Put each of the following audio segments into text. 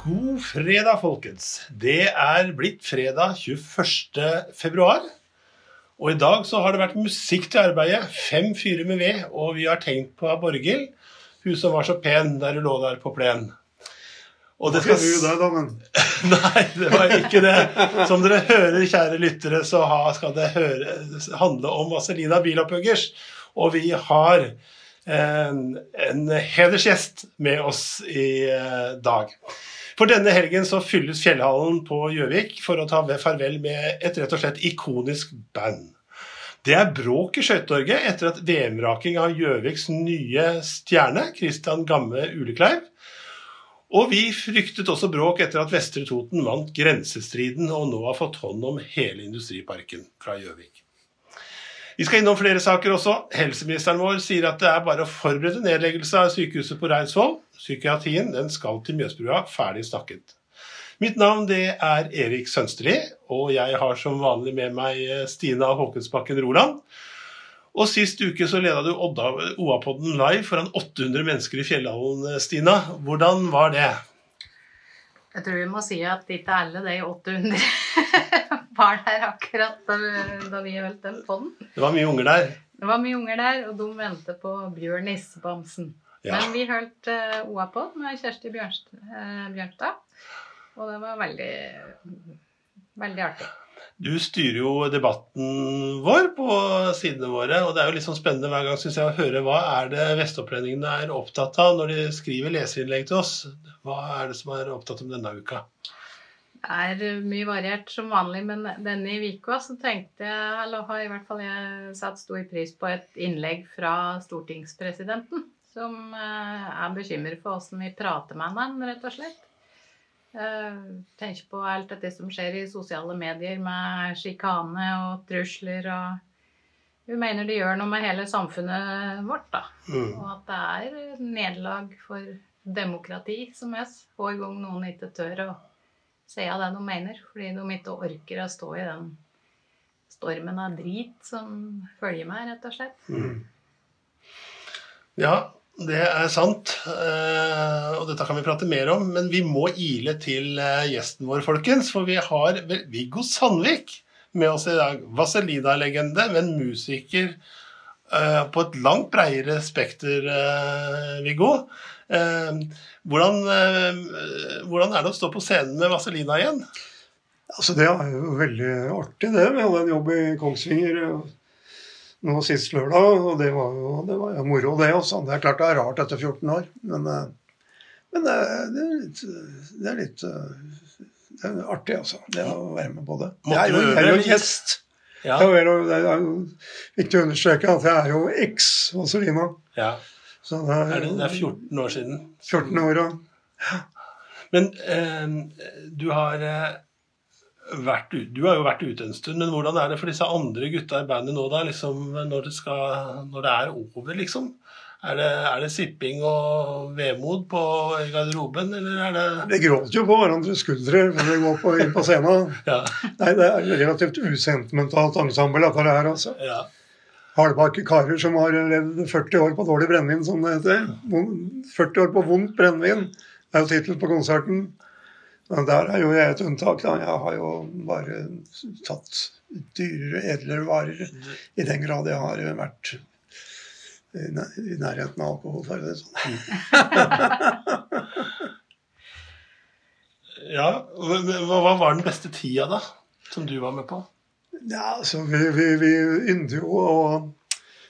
God fredag, folkens. Det er blitt fredag 21. februar. Og i dag så har det vært musikk til arbeidet. Fem fyrer med ved. Og vi har tenkt på Borghild, hun som var så pen der hun lå der på plenen. Og det skal du det, da, men Nei, det var ikke det. Som dere hører, kjære lyttere, så skal det høre, handle om Vazelina Bilopphøggers. Og vi har en, en hedersgjest med oss i eh, dag. For denne helgen så fylles Fjellhallen på Gjøvik for å ta farvel med et rett og slett ikonisk band. Det er bråk i Skøytetorget etter at VM-raking av Gjøviks nye stjerne, Christian Gamme Ulekleiv, og vi fryktet også bråk etter at Vestre Toten vant grensestriden og nå har fått hånd om hele industriparken fra Gjøvik. Vi skal innom flere saker også. Helseministeren vår sier at det er bare å forberede nedleggelse av sykehuset på Reinsvoll. Psykiatrien den skal til Mjøsbrua. Ferdig snakket. Mitt navn det er Erik Sønsteri, og jeg har som vanlig med meg Stina Håkensbakken Roland. Og sist uke så leda du OA-podden live foran 800 mennesker i Fjellhallen, Stina. Hvordan var det? Jeg tror vi må si at ikke alle de 800 var der akkurat da, da vi holdt den podden. Det var mye unger der? Det var mye unger der, og de ventet på Bjørn Nissebamsen. Ja. Men vi holdt uh, OA-pod med Kjersti Bjørnst, uh, Bjørnstad, og det var veldig, veldig artig. Du styrer jo debatten vår på sidene våre, og det er jo litt sånn spennende hver gang synes jeg, å høre hva er det vestopplendingene er opptatt av når de skriver leserinnlegg til oss. Hva er det som er opptatt om denne uka? Det er mye variert som vanlig, men denne i uka så tenkte jeg, eller har i hvert fall jeg satt stor pris på et innlegg fra stortingspresidenten, som eh, er bekymret for åssen vi prater med ham, rett og slett. Eh, tenker på alt dette som skjer i sosiale medier med sjikane og trusler og Hun mener det gjør noe med hele samfunnet vårt, da. Mm. Og at det er nederlag for demokrati som oss hver gang noen ikke tør å si jeg det de mener, fordi de ikke orker å stå i den stormen av drit som følger meg, rett og slett. Mm. Ja, det er sant, eh, og dette kan vi prate mer om. Men vi må ile til eh, gjesten vår, folkens. For vi har Viggo Sandvik med oss i dag. Vazelina-legende, men musiker eh, på et langt bredere spekter, Viggo. Hvordan, hvordan, er det å stå på scenen med Vazelina igjen? Altså, det er jo veldig artig, det. Vi hadde en jobb i Kongsvinger nå sist lørdag, og det var jo, det var jo moro, det også. Det er klart det er rart etter 14 år, men, eh, men det, det, er litt, det, er litt, eh, det er artig, altså. Det å være med på det. Jeg er jo, gjest. Ja. Det, er jo, viktig å understreke at jeg er jo eks-Vazelina. Ja. Det, er, er det, det er 14 år siden. 14 år, ja. Men eh, du har eh, vært Du har jo vært ute en stund, men hvordan er det for disse andre gutta i bandet nå, da? Liksom, når, det skal, når, det er over, liksom? Er det, er det sipping og vemod på garderoben, eller er det Vi gråter jo på hverandres skuldre når vi går på, inn på scenen. ja. Nei, det er relativt usentimentalt ensemble, dette her, altså. Ja. Hardbarke karer som har levd 40 år på dårlig brennevin, som det heter. 40 år på vondt brennevin er jo tittelen på konserten. Men der er jo jeg et unntak. da. Jeg har jo bare tatt dyrere, edlere varer i den grad jeg har vært i nærheten av alkohol, for det sånn. ja, hva var den beste tida, da? Som du var med på? Ja, altså, Vi, vi, vi ynder jo å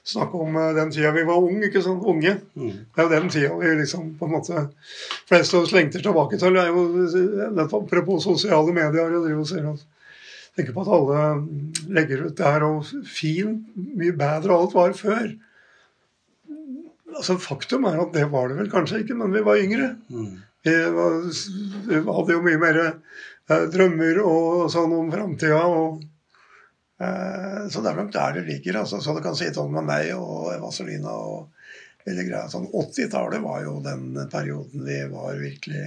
snakke om eh, den tida vi var unge. ikke sant? Unge. Mm. Det er jo den tida vi liksom på en måte flest av oss lengter tilbake til. Det er jo Apropos sosiale medier. og driver og ser at tenker på at alle legger ut det her, og fint, mye bedre alt var før. Altså Faktum er at det var det vel kanskje ikke, men vi var yngre. Mm. Vi, var, vi, hadde jo mye mer eh, drømmer og sånn om framtida. Og så det er nok der det ligger. Altså, så du kan si sånn med meg og Vazelina og hele greia. Sånn 80-tallet var jo den perioden vi var virkelig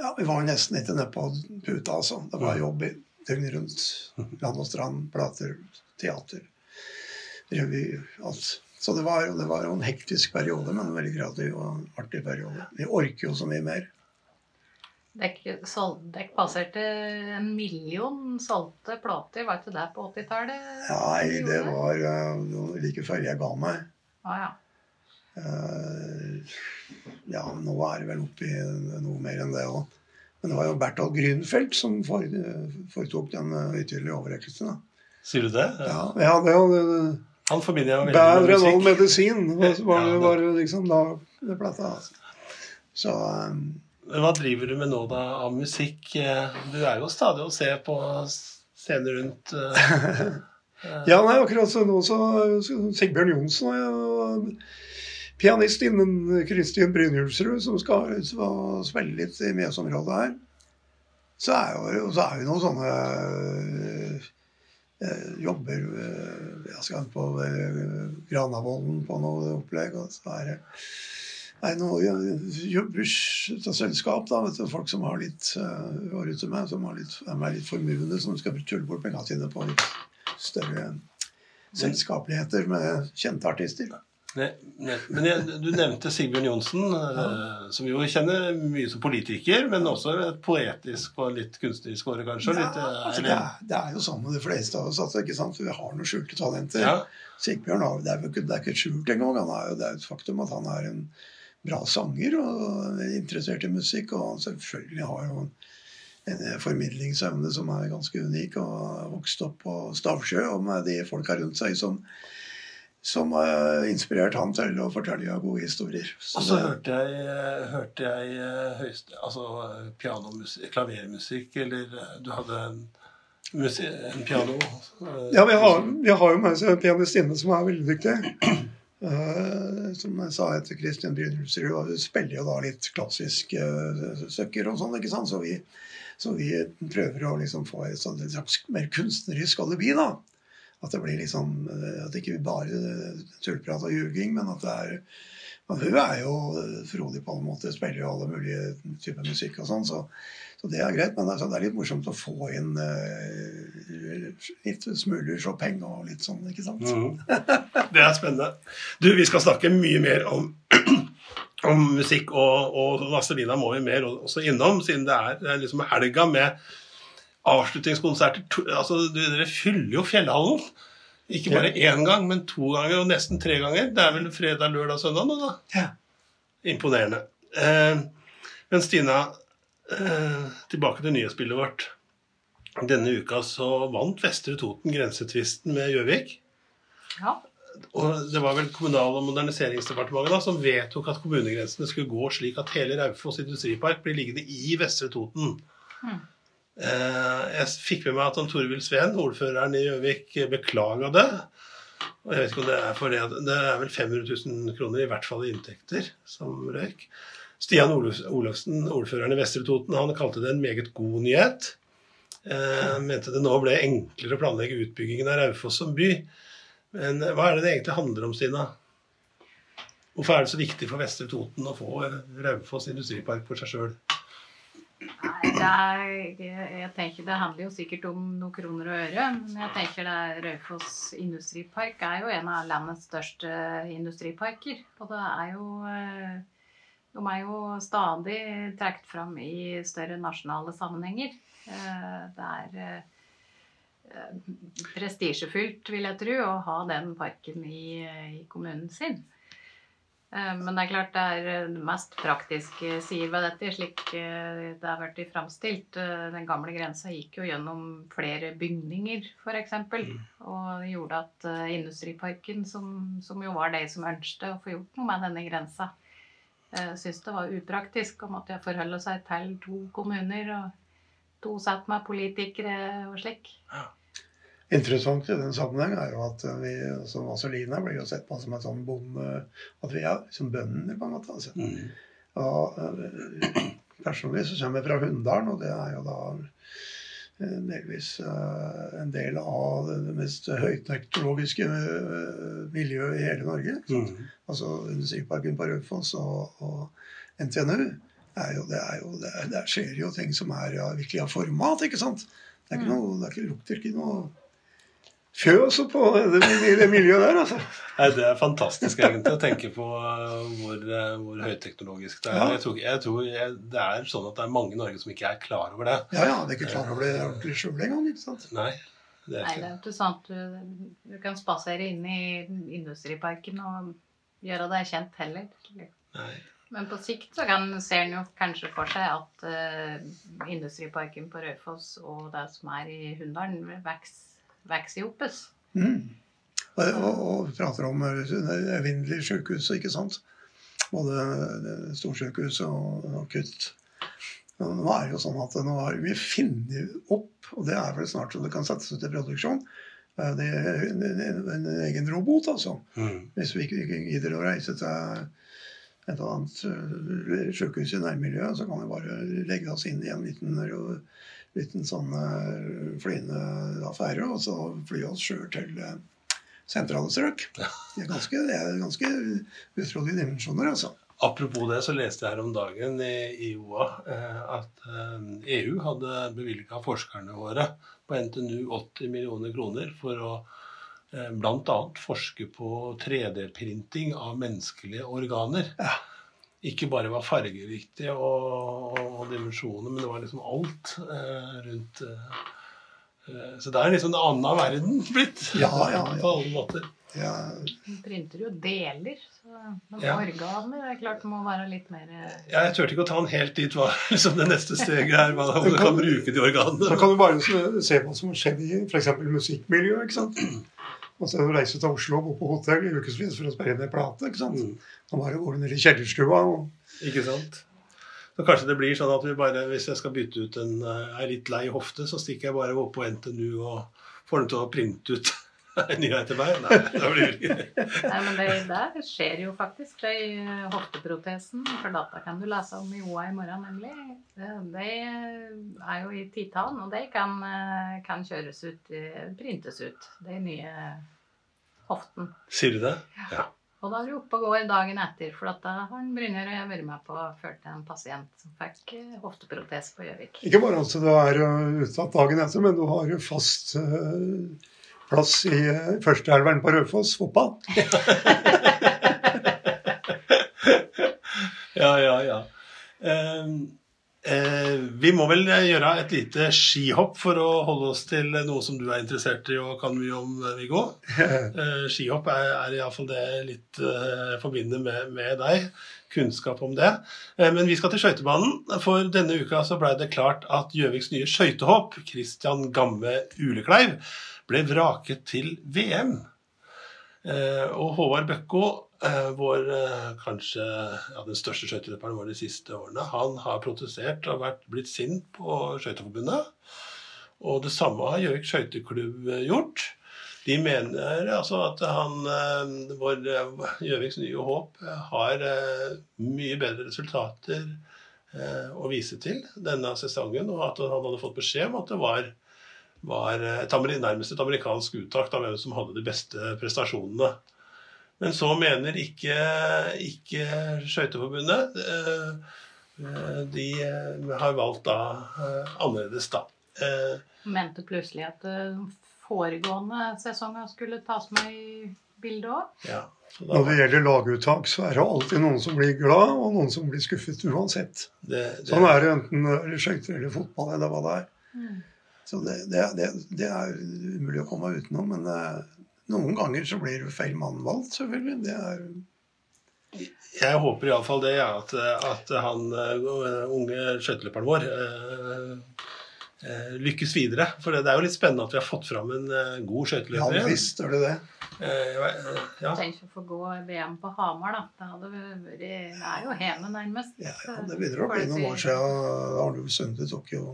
Ja, vi var nesten ikke nede på puta, altså. Det var jobb døgnet rundt. Land og strand, plater, teater, revy, alt. Så det var, det var jo en hektisk periode, men en veldig kreativ og artig periode. Vi orker jo så mye mer. Dere, dere passerte en million solgte plater, var ikke det på 80-tallet? Nei, det var uh, like før jeg ga meg. Ah, ja. Uh, ja, nå er det vel oppi noe mer enn det òg. Men det var jo Berthold Grünfeldt som foretok den høytidelige overrekkelsen. Sier du det? Ja, ja det, det, Han forbinder jeg med musikk. Bedre enn all medisin var, var, var liksom da det plata. Altså. Så um, hva driver du med nå, da, av musikk? Du er jo stadig å se på scener rundt uh, Ja, nei, akkurat så nå så Sigbjørn Johnsen og pianist innen Kristin Brynjulsrud, som skal spille litt i Mjøsområdet her. Så er, jo, så er vi noen sånne øh, jobber øh, Jeg skal på øh, Granavolden på noe opplegg. og så er det Nei, nå jobber selskap, da, vet du, folk som har litt uh, ute med, som har litt, er litt formuende, som skal tulle bort pengene sine på litt større selskapeligheter med kjente artister. Ne, ne, men jeg, Du nevnte Sigbjørn Johnsen, ja. uh, som jo kjenner mye som politiker, men også et poetisk og litt kunstnerisk åre, kanskje? Ja, litt, uh, altså, det, er, det, er, jo sånn med de fleste av oss at ikke sant? vi har noen skjulte talenter. Ja. Sigbjørn det er, det er ikke skjult engang. Han er jo, et faktum at han er en bra sanger og er interessert i musikk. Og selvfølgelig har jo en formidlingsevne som er ganske unik. Og har vokst opp på Stavsjø og med de folka rundt seg som, som har inspirert han til å fortelle gode historier. Så og så hørte jeg, hørte jeg eh, høyst, altså klavermusikk, eller eh, du hadde en, en piano? Eh, ja, vi har, vi har jo med oss en pianistinne som er veldig dyktig. Uh, som jeg sa etter Christian Brynjulfsrud, spiller jo da litt klassisk uh, søkker og sånn, ikke sant. Så vi, så vi prøver å liksom få et sånt mer kunstnerisk alibi, da. At det blir liksom uh, At det ikke bare tullprat og ljuging, men at det er men Hun er jo frodig på alle måter, spiller jo alle mulige typer musikk og sånn, så så det er greit, men altså, det er litt morsomt å få inn uh, litt smuler Chopin og litt sånn, ikke sant? Mm. Det er spennende. Du, vi skal snakke mye mer om, om musikk, og, og Vazelina må vi mer også innom, siden det er, det er liksom helga med avslutningskonserter. Altså, dere fyller jo Fjellhallen. Ikke bare én gang, men to ganger, og nesten tre ganger. Det er vel fredag, lørdag, søndag nå, da? Ja. Imponerende. Eh, men Stina, tilbake til nyhetsbildet vårt. Denne uka så vant Vestre Toten grensetvisten med Gjøvik. Ja. Og det var vel Kommunal- og moderniseringsdepartementet da, som vedtok at kommunegrensene skulle gå slik at hele Raufoss industripark blir liggende i Vestre Toten. Mm. Jeg fikk med meg at Torvild Sveen, ordføreren i Gjøvik, beklaga det. Og jeg vet ikke om Det er for det, det er vel 500 000 kroner i hvert fall i inntekter som røyk. Stian Olufsen, ordføreren i Vestre Toten, han kalte det en meget god nyhet. Eh, mente det nå ble enklere å planlegge utbyggingen av Raufoss som by. Men hva er det det egentlig handler om, Stina? Hvorfor er det så viktig for Vestre Toten å få Raufoss industripark for seg sjøl? jeg tenker Det handler jo sikkert om noen kroner og øre. Men jeg tenker det Raufoss industripark er jo en av landets største industriparker. Og det er jo eh, de er jo stadig trukket fram i større nasjonale sammenhenger. Eh, det er eh, prestisjefylt, vil jeg tro, å ha den parken i, i, kommunen sin. Eh, men det er klart det er det mest praktiske sider ved dette, slik det har vært framstilt. Den gamle grensa gikk jo gjennom flere bygninger, f.eks. Mm. Og gjorde at Industriparken, som, som jo var de som ønsket å få gjort noe med denne grensa, syntes det var upraktisk å måtte forholde seg til to kommuner og to sett med politikere og slik. Ja. Interessant i den sammenheng er jo at vi som Vazelina blir jo sett på som en sånn bonde At vi er som bønder, på en måte. Altså. Mm. Og eh, personlig så kommer jeg fra Hunndalen, og det er jo da Eh, delvis eh, en del av det mest høyteknologiske eh, miljøet i hele Norge. Mm. Altså Industriparken på Raufoss og, og, NTNU. Er jo, det er jo, det er, det skjer jo ting som er ja, virkelig av format. ikke sant? Det er ikke mm. noe, det er ikke, lukter ikke noe fjøs også på det, det miljøet der, altså. Nei, Det er fantastisk egentlig å tenke på uh, hvor, uh, hvor høyteknologisk det er. Ja. Jeg tror, jeg tror jeg, det er sånn at det er mange i Norge som ikke er klar over det. Ja, ja, det er ikke klar over det ordentlig sjøl engang. ikke sant? Nei, det er Nei, det er ikke sånn du, du kan spasere inn i industriparken og gjøre deg kjent heller. Nei. Men på sikt så kan, ser en jo kanskje for seg at uh, industriparken på Raufoss og det som er i Hunndalen, vokser i hopes. Mm. Og, og, og prater om evinnelige evinnelig sykehus, ikke sant. Både eh, storsykehus og akutt. Nå er det jo sånn at nå har vi funnet opp, og det er vel snart så det kan settes ut i produksjon, eh, det er en, en, en egen robot, altså. Mm. Hvis vi ikke gidder å reise til et eller annet sykehus i nærmiljøet, så kan vi bare legge oss inn i en liten, liten sånn øh, flyende affære, og så fly oss sjøl til øh, sentrale strøk. Det er ganske, det er ganske utrolige dimensjoner, altså. Apropos det, så leste jeg her om dagen i, IOA OA eh, at eh, EU hadde bevilga forskerne våre på NTNU 80 millioner kroner for å eh, bl.a. forske på 3D-printing av menneskelige organer. Ja. Ikke bare var fargeriktig og, og dimensjoner, men det var liksom alt eh, rundt eh, eh, Så det er liksom en annen verden blitt. Ja, ja, ja. På alle måter. Ja, De printer jo deler. Så, men Ja. organer er klart må være litt mer eh, Ja, jeg turte ikke å ta den helt dit hva liksom det neste steget er. Hva, om du kan bruke de Da organene. kan du bare se- se hva som skjedde skjedd i f.eks. musikkmiljøet. ikke sant? Altså Reise til Oslo og bo på hotell i ukevis for å spille ned plate. ikke sant? Mm. Nå bare går du ned i kjellerstua og Ikke sant? Så kanskje det blir sånn at vi bare, hvis jeg skal bytte ut en eh, er litt lei hofte, så stikker jeg bare opp på NTNU og får dem til å printe ut en ny til meg. Nei, da blir det ikke Nei, men det der skjer jo faktisk. Det i eh, hofteprotesen, for data kan du lese om i OA i morgen, nemlig. Det, det er jo i titan, og de kan, eh, kan kjøres ut, eh, printes ut. De nye hoften. Sier du det? Ja. Og da er du oppe og går dagen etter, for at da har han Brynjar og jeg vært med på å til en pasient som fikk hofteprotese på Gjøvik. Ikke bare at du er utsatt dagen etter, men du har jo fast øh, plass i øh, førsteelveren på Raufoss fotball. Ja, ja, ja. Eh, eh, vi må vel gjøre et lite skihopp for å holde oss til noe som du er interessert i og kan mye om, Viggo. Eh, skihopp er, er iallfall det litt eh, forbinder med, med deg. Kunnskap om det. Eh, men vi skal til skøytebanen. For denne uka så blei det klart at Gjøviks nye skøytehopp, Christian Gamme Ulekleiv, ble vraket til VM. Eh, og Håvard Bøkko, eh, vår eh, kanskje ja, den største skøyteløperen vår de siste årene, han har protestert og vært, blitt sint på Skøyteforbundet. Og det samme har Gjøvik skøyteklubb gjort. De mener altså at han, vår Gjøviks nye håp har mye bedre resultater å vise til denne sesongen, og at han hadde fått beskjed om at det var var et, ameri- nærmest et amerikansk uttak av hvem som hadde de beste prestasjonene. Men så mener ikke, ikke Skøyteforbundet. Eh, eh, De eh, har valgt da eh, annerledes, da. Eh, Mente plutselig at eh, foregående sesonger skulle tas med i bildet òg. Ja, da, Når det gjelder laguttak, så er det alltid noen som blir glad, og noen som blir skuffet uansett. det, det, Sånn er det enten er skøyter eller fotball eller hva det er. Så det, det, det, det er umulig å komme utenom. Men uh, noen ganger så blir feil mann valgt, selvfølgelig. Det er Jeg håper iallfall det, at, at han eh, unge skøyteløperen vår uh, uh, lykkes videre. For det er jo litt spennende at vi har fått fram en uh, god skøyteløper. Ja, visst er det det. Ja. Tenk å få gå VM på Hamar, da. Det hadde vært Det er jo hjemme, nærmest. Ja, ja, det begynner å bli noen år siden Arne Sunde tok jo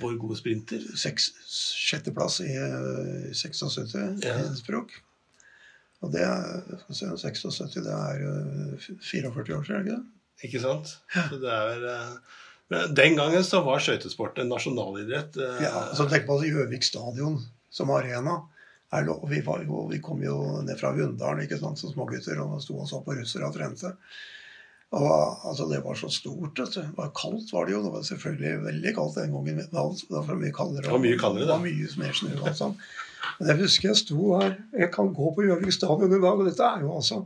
Gode sprinter. seks, sjetteplass i eh, 76 Ja. i språk. Og det er, skal se, 76, det er eh, 44 år siden, er det ikke det? Ikke sant? Så det er eh, Den gangen så var skøytesport en nasjonalidrett. eh, Ja, så Tenk på Gjøvik stadion som arena. Lov, vi, var vi kom jo ned fra Hunndalen som smågutter og sto og så på russere og trente. Og altså Det var så stort. vet. Det var kaldt var det jo. Det var selvfølgelig veldig kaldt den gangen. Det var mye kaldere. Det var mye kaldere, Det var mye mer snø. sånn. Men jeg husker jeg sto her Jeg kan gå på Gjøvik stadion i dag, og dette er jo altså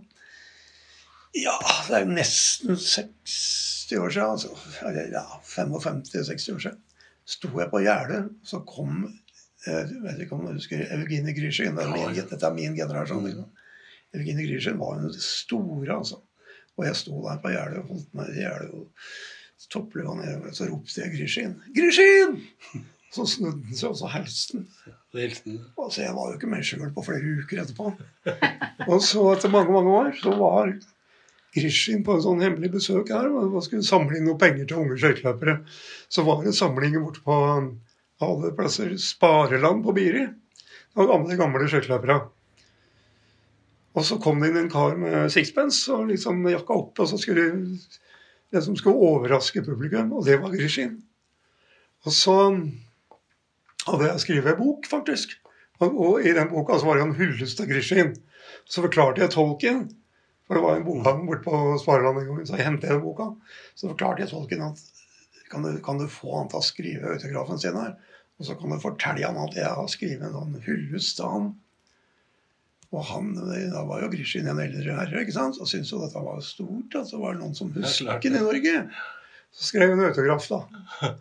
Ja, det er jo nesten 60 år siden. Altså, eller ja, 55-60 år siden. Sto jeg på gjerdet, så kom jeg vet ikke om du husker er min, dette er min generasjon. Liksom. Evgenie Grishin var jo det store, altså. Og jeg sto der på gjerdet og holdt meg i gjerdet. og Topplua nedover, så ropte jeg Grishin. Grishin! Så snudde han seg, og så hilste han. Altså, jeg var jo ikke med sjøl på flere uker etterpå. Og så etter mange mange år så var Grishin på en sånn hemmelig besøk her og skulle samle inn noen penger til unge skøyteløpere. Så var det samlinger borte på alle plasser Spareland på Biri. Og gamle, gamle skøyteløpere. Og så kom det inn en kar med sixpence og liksom jakka opp, og så skulle det som skulle overraske publikum, og det var Grishin. Og så hadde jeg skrevet en bok, faktisk. Og, og i den boka så var det en hyllest av Grishin. Så forklarte jeg tolken, for det var en bokhandel borte på Spareland en gang, så jeg hentet den boka. Så forklarte jeg tolken at kan du, kan du få han til å skrive autografen sin her? Og så kan du fortelle han at jeg har skrevet en sånn hyllest til han. Og han, da var jo Grishin en eldre herre ikke sant? og syntes jo dette var stort. At det var noen som husket den i Norge. Så skrev hun autograf, da.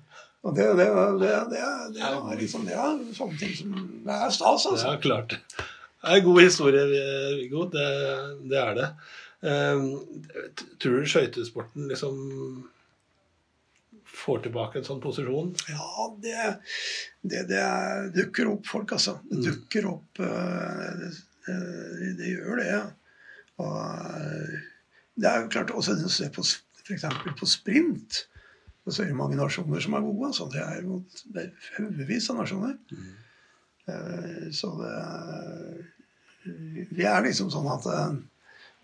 Og det, det, det, det, det er liksom det er sånne ting som det er stas, altså. Ja, klart. Det er en god historie, Viggo. Det, det, er det. Um, tror du skøytesporten liksom får tilbake en sånn posisjon? Ja, det, det, det dukker opp folk, altså. Det mm. dukker opp uh, det, det, gjør det. Og uh, det er jo klart også når du ser på f.eks. på sprint, så er det mange nasjoner som er gode. Altså. Det er jo haugevis av nasjoner. Mm. Uh, så det Vi er liksom sånn at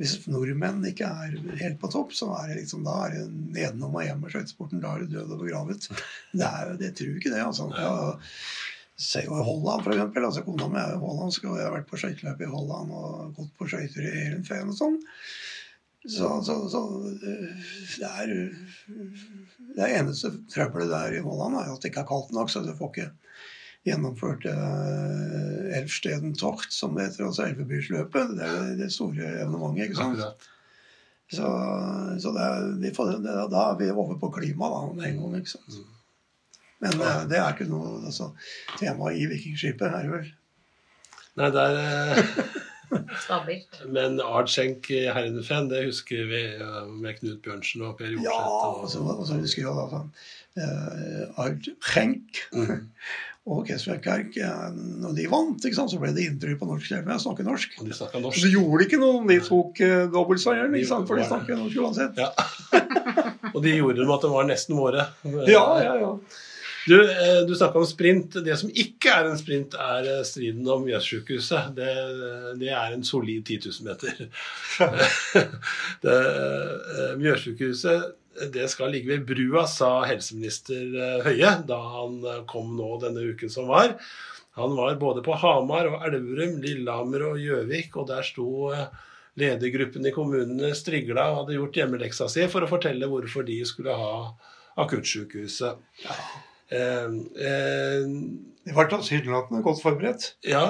hvis nordmenn ikke er helt på topp, så er det liksom, da er det nedenom og hjem med skøytesporten. Da er det død og begravet. Det, er, det tror ikke det. altså. Jeg ser jo i Holland, for eksempel. Altså, kona mi er jo hollandsk, og jeg har vært på skøyteløp i Holland og gått på skøyter i Heerenveen og sånn. Så, så, så, det er Det eneste trøbbelet der i Holland er at det ikke er kaldt nok, så du får ikke gjennomført uh, Elfsteden Tocht, som det heter, altså Elvebyrsløpet. Det er det store evenementet. ikke sant? Så, så det er, vi får, det, da er vi over på klima da, med en gang. ikke sant? Men ja. uh, det er ikke noe altså, tema i Vikingskipet, er det vel? Nei, det er Stabilt. Men Ardskjenk i Herrenfen, det husker vi med Knut Bjørnsen og Per Jorseth. Ja, og så husker vi da, uh, Ardskjenk. Mm. Og Kesselkerk, når de vant, ikke sant, så ble det intervju på norsk TV. Jeg snakker norsk. Og de norsk. Så gjorde det ikke noe om de tok uh, dobbeltseieren, for de snakker norsk uansett. Ja. og de gjorde det med at de var nesten våre. Ja, ja, ja. Du, eh, du snakka om sprint. Det som ikke er en sprint, er eh, striden om Mjøssykehuset. Det, det, er en solid 10 000 meter. Mjøssykehuset det skal ligge ved brua, sa helseminister eh, Høie da han eh, kom nå denne uken som var. Han var både på Hamar og Elverum, Lillehammer og Gjøvik, og der sto eh, ledergruppen i kommunene strigla og hadde gjort hjemmeleksa si for å fortelle hvorfor de skulle ha akuttsykehuset. Ja. Eh, eh, de var tilsynelatende godt forberedt. Ja,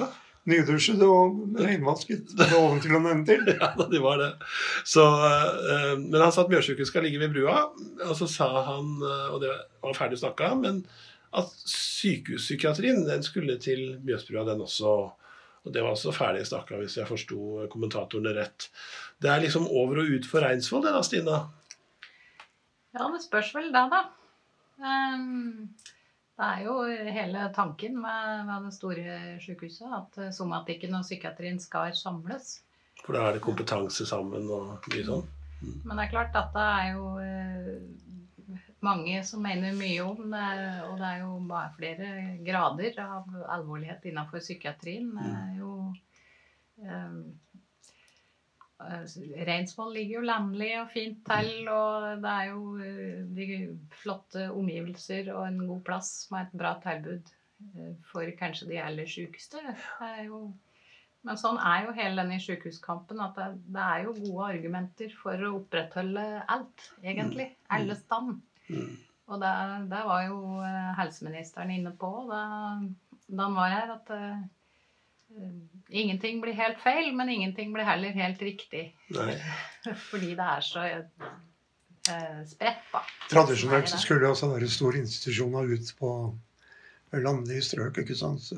nydusjet og renvasket. Det var til ja, de var det. Så, uh, men han sa at Mjøssykehuset skal ligge ved brua. Og så sa han, uh, og det var ferdig snakka, men at sykehuspsykiatrien den skulle til Mjøsbrua, den også. Og det var også ferdig snakka, hvis jeg forsto kommentatorene rett. Det er liksom over og ut for Reinsvoll, det da, Stina? Ja, det spørs vel da, da. Um, det er jo hele tanken med, med det store sykehuset at eh, somatikken og psykiatrien skal samles. For da er det kompetanse sammen og mye sånn? Mm. Men det er klart, dette er jo eh, mange som mener mye om det. Og det er jo bare flere grader av alvorlighet innenfor psykiatrien. Det er jo eh, Eh, Reinsvoll ligger jo landlig og fint til, og det er jo eh, de flotte omgivelser og en god plass med et bra tilbud eh, for kanskje de aller sykeste. Men sånn er jo hele denne sykehuskampen, at det, det, er jo gode argumenter for å opprettholde alt, egentlig. Mm. Alle stand. Mm. Og det, det, var jo helseministeren inne på da, da han var her, at Ingenting blir helt feil, men ingenting blir heller helt riktig. Nei. Fordi det er så eh, spredt, da. Tradisjonelt så skulle altså være store institusjoner ut på landlige strøk, ikke sant.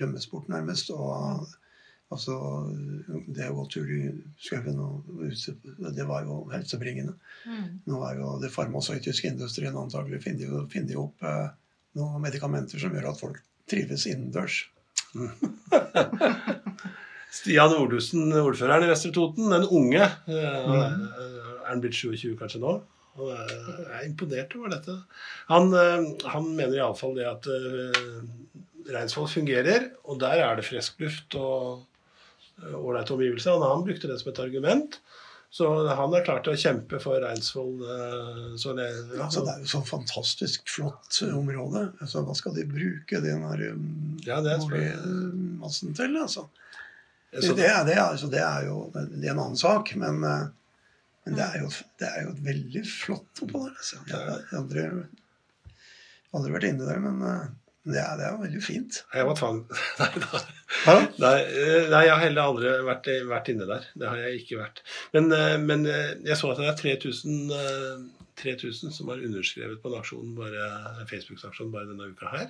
Gjemmes bort, nærmest. Og altså Det å gå tur i skauen det var jo helsebringende. Mm. Nå er jo det farmasøytiske industrien antagelig finner opp eh, noen medikamenter som gjør at folk trives innendørs. Stian Oldussen, ordføreren i Vestre Toten, den unge. eh, Er er han blitt 27 kanskje nå? Er, jeg er imponert over dette. Han, eh, han mener iallfall det at Reinsvoll fungerer, og der er det frisk luft og eh, ålreite omgivelser. Han, han brukte det som et argument. Så han har klart å kjempe for Reinsvoll. eh, så det, ja, Altså, det er jo så fantastisk flott område. Altså, hva skal de bruke den her um, Ja, boligmassen til? Altså? Det, det, er, det, altså, det er jo det er en annen sak, men, eh, men det, er jo, det er jo et veldig flott oppå der. Altså. Jeg har aldri, aldri vært inne der, men eh, det er, veldig fint. jeg var tvang... Nei, da. Nei, eh, nei, jeg har heller aldri vært, vært inne der. Det har jeg ikke vært. Men, eh, men eh, jeg så at det er 3000, eh, 3000 som har underskrevet på en aksjon, en Facebook-aksjon bare denne uka her.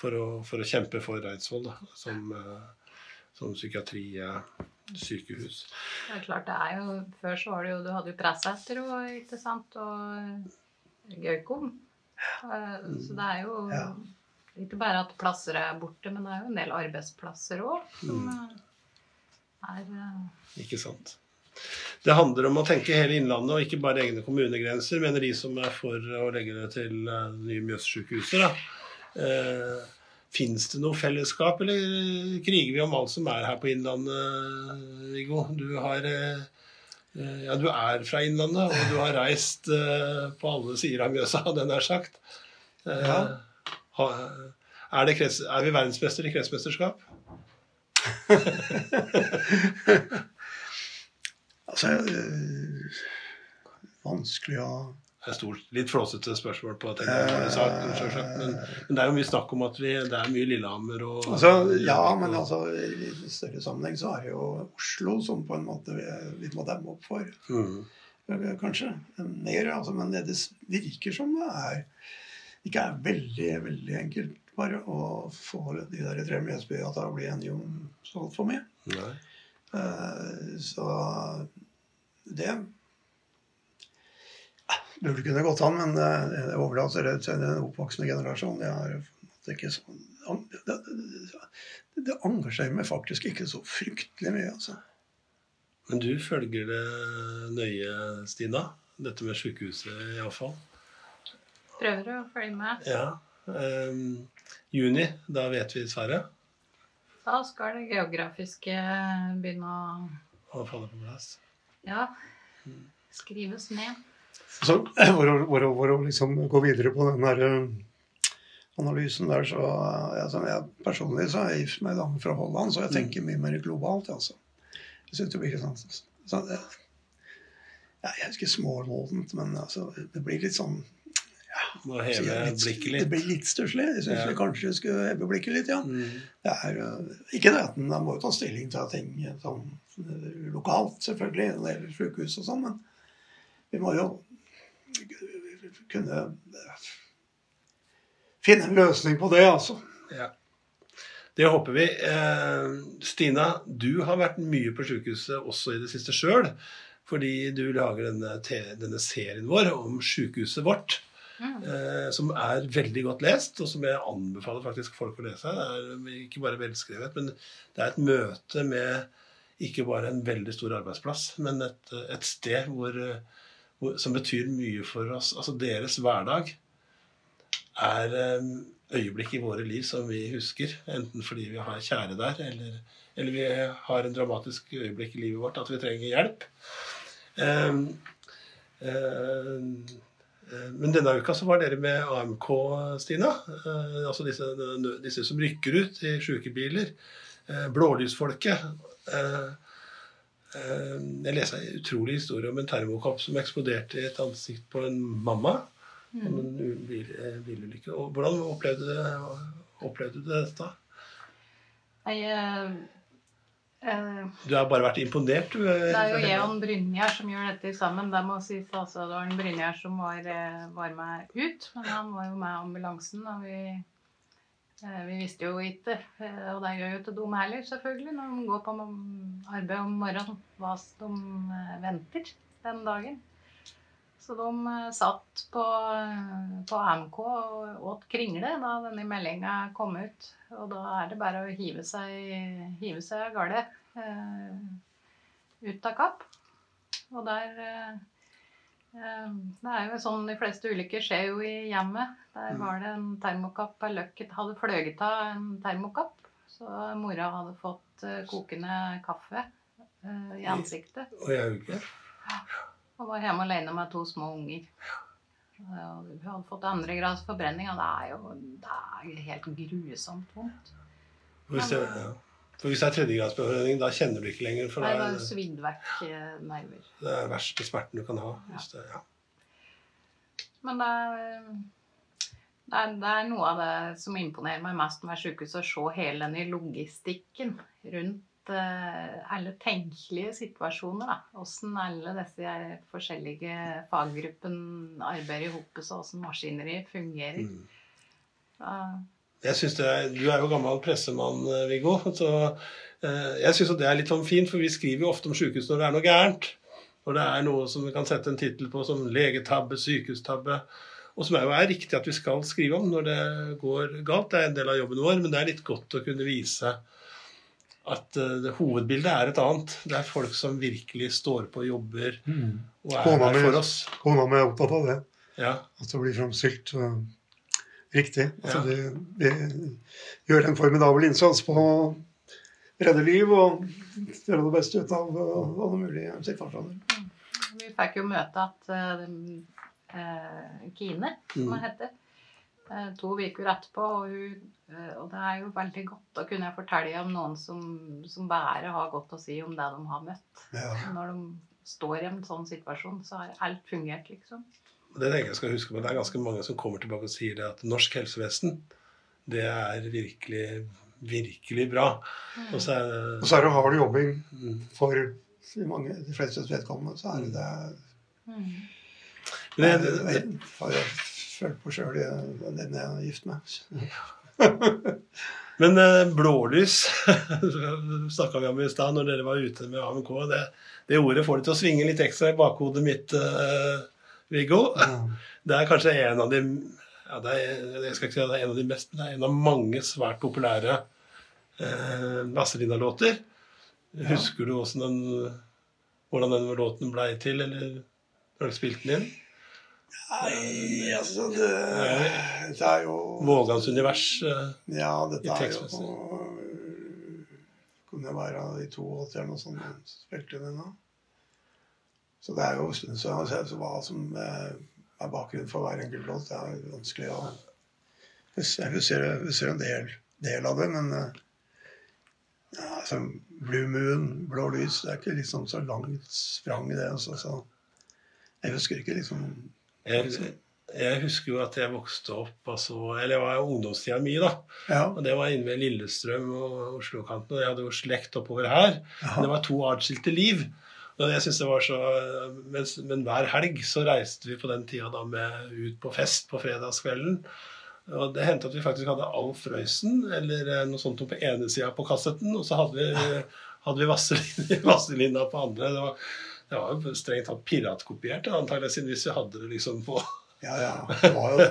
For å, for å kjempe for Reinsvoll da, som, eh, som psykiatrisykehus. Det er klart, det er jo Før så var det jo Du hadde jo Presseter og ikke sant, og Gaukom. Eh, Så det er jo Ja. Ikke bare at plasser er borte, men det er jo en del arbeidsplasser òg som mm. er uh... Ikke sant? Det handler om å tenke hele Innlandet, og ikke bare egne kommunegrenser, mener de som er for å legge det til uh, nye Mjøssykehuset. da. Eh, Fins det noe fellesskap, eller kriger vi om alt som er her på Innlandet, Viggo? Du har Ja, du er fra Innlandet, og du har reist på alle sider av Mjøsa, hadde jeg nær sagt. Eh, Ja. Er, det krets, er vi verdensmester i kretsmesterskap? Altså øh, Vanskelig å Det er stort, litt flåsete spørsmål på at jeg sagt, men, men det er jo mye snakk om at vi, det er mye Lillehammer og altså, Ja, men altså, i større sammenheng så er det jo Oslo som på en måte vi, vi må demme opp for. mm. Kanskje mer. Altså, men det, det virker som det er ikke er veldig, veldig enkelt bare å få de der tre Mjøsbyene til å bli enige om så altfor mye. Nei. Eh, Så det burde kunne gått an, men det jeg overlater det til den oppvoksende generasjon. Det, måte ikke så, det, det, det engasjerer meg faktisk ikke så fryktelig mye. altså. Men du følger det nøye, Stina? Dette med sykehuset iallfall? Prøver å følge med. Ja. Um, juni, da vet vi svaret. Da skal det geografiske begynne å Å falle på plass. ja, skrives ned. Så for å, for å, for å liksom gå videre på den der eh, analysen der, så ja, sånn, jeg, Personlig så har jeg gift meg en dame fra Holland, så jeg tenker mye mer globalt. altså. Jeg synes det blir ikke sånn, sånn det, ja, Jeg husker smålåtent, men altså, det blir litt sånn Må heve litt, blikket litt- Det blir litt stusslig. Jeg syns Ja. vi kanskje skulle heve blikket litt, ja. Mm. Det er øh, ikke det at en må jo ta stilling til ting sånn øh, lokalt, selvfølgelig, når det gjelder sykehus og sånn, men vi må jo kunne finne en løsning på det, altså. Ja. Det håper vi. Eh, Stina, du har vært mye på sykehuset også i det siste sjøl. Fordi du lager denne, denne serien vår om sykehuset vårt. Mm. Eh, som er veldig godt lest, og som jeg anbefaler faktisk folk å lese. Det er ikke bare velskrevet, men det er et møte med ikke bare en veldig stor arbeidsplass, men et, et sted hvor, hvor, som betyr mye for oss. Altså deres hverdag er eh, øyeblikk i våre liv som vi husker. Enten fordi vi har kjære der, eller, eller vi har en dramatisk øyeblikk i livet vårt at vi trenger hjelp. Eh, eh, men denne uka så var dere med AMK, Stina. Eh, altså disse, disse som rykker ut i sjukebiler. Eh, blålysfolket. Eh, eh, jeg leste en utrolig historie om en termokopp som eksploderte i et ansikt på en mamma. Om en bil, eh, bilulykke. Og hvordan opplevde du, opplevde du dette? Jeg, eh, eh, Du har bare vært imponert, du. det er jo Eon Brynjar som gjør dette sammen. Det må sies altså, det var en Brynjar som var, eh, var med ut, men han var jo med ambulansen. Og vi, eh, vi visste jo ikke, eh, og det gjør jo ikke de heller, selvfølgelig, når de går på arbeid om morgenen, hva de eh, venter den dagen. Så de eh, satt på, eh, på AMK og åt kringle da denne meldinga kom ut. Og da er det bare å hive seg, hive seg av gårde eh, ut av Kapp. Og der Det er jo sånn de fleste ulykker skjer jo i hjemmet. Der var det en termokapp av løkk hadde fløyet av en termokapp. Så mora hadde fått kokende kaffe i ansiktet. Og jeg øyet. ikke. Og var hjemme alene med to små unger. Og Hun hadde fått andregrads forbrenning, og det er jo det er helt grusomt vondt. Hvis det, ja. For hvis det er tredjegradsbehandling, da kjenner du ikke lenger. For Nei, det det er det svidd vekk eh, nerver. det er den verste smerten du kan ha. Hvis det, ja. Men det er, det, er, det er noe av det som imponerer meg mest med sykehuset, å se hele denne logistikken rundt alle tenkelige situasjoner. da. Hvordan alle disse forskjellige faggruppene arbeider i hop, så hvordan maskineriet fungerer. Mm. Jeg synes er, Du er jo gammel pressemann, eh, Viggo. Så eh, jeg syns det er litt sånn fint, for vi skriver jo ofte om sykehus når det er noe gærent. Når det er noe som vi kan sette en tittel på som legetabbe, sykehustabbe. Og som er jo er riktig at vi skal skrive om når det går galt. Det er en del av jobben vår, men det er litt godt å kunne vise at eh, det, hovedbildet er et annet. Det er folk som virkelig står på og jobber og er Kona der for oss. Kona mi er opptatt av det. Ja. At det blir framstilt uh, riktig. At Ja. de, de gjør en formidabel innsats på å redde liv og gjøre det beste ut av uh, alle mulige situasjoner. Vi fikk jo møte at eh, eh, Kine, som Mm. hun heter, eh, to uker etterpå. Og, hun, eh, og det er jo veldig godt å kunne fortelle om noen som, som bare har godt å si om det de har møtt. Ja. Når de står i en sånn situasjon, så har alt fungert, liksom. Det tenker jeg skal huske på. Det er ganske mange som kommer tilbake og sier det at norsk helsevesen, det er virkelig, virkelig bra. Og så er Og det så er det hard jobbing mm. for de, mange, de flestes vedkommende. Så er det det Mm. Men det, det, det, det har jeg følt på sjøl, den jeg er gift med. Men eh, blålys snakka vi om i stad når dere var ute med AMK. Det, det ordet får det til å svinge litt ekstra i bakhodet mitt, uh, Viggo. Ja. Det er kanskje en av de ja, det er, Jeg skal ikke si at det er en av de mest, men det er en av mange svært populære uh, Vazelina-låter. Husker du den, hvordan den låten blei til, eller har du spilt den inn? Nei, altså det, det er jo Vågans univers. eh, Ja, dette er jo. Kunne være de to eller noe sånt som spilte den da. Så det er jo. Så så hva som eh, er bakgrunnen for hver enkelt låt, det er vanskelig å Vi Jeg husker, husker en del, del av det, men eh, ja, altså, Blue Moon, Blå lys, det er ikke liksom så langt sprang i det. Altså, så jeg husker ikke liksom Jeg, jeg husker jo at jeg vokste opp altså, Eller jeg var i ungdomstida mi, da. Ja. Og det var inne ved Lillestrøm og Oslo-kanten. Og jeg hadde jo slekt oppover her. Men det var to atskilte liv. Og jeg synes det var så, men, Men hver helg så reiste vi på den tida da med ut på fest på fredagskvelden. Og det hendte at vi faktisk hadde Alf Røysen eller eh, noe sånt på ene sida på kassetten, og så hadde vi, hadde vi Vazelina på andre. Det var, det var jo strengt tatt piratkopiert, antakelig, siden hvis vi hadde det liksom på ja, ja. Det var jo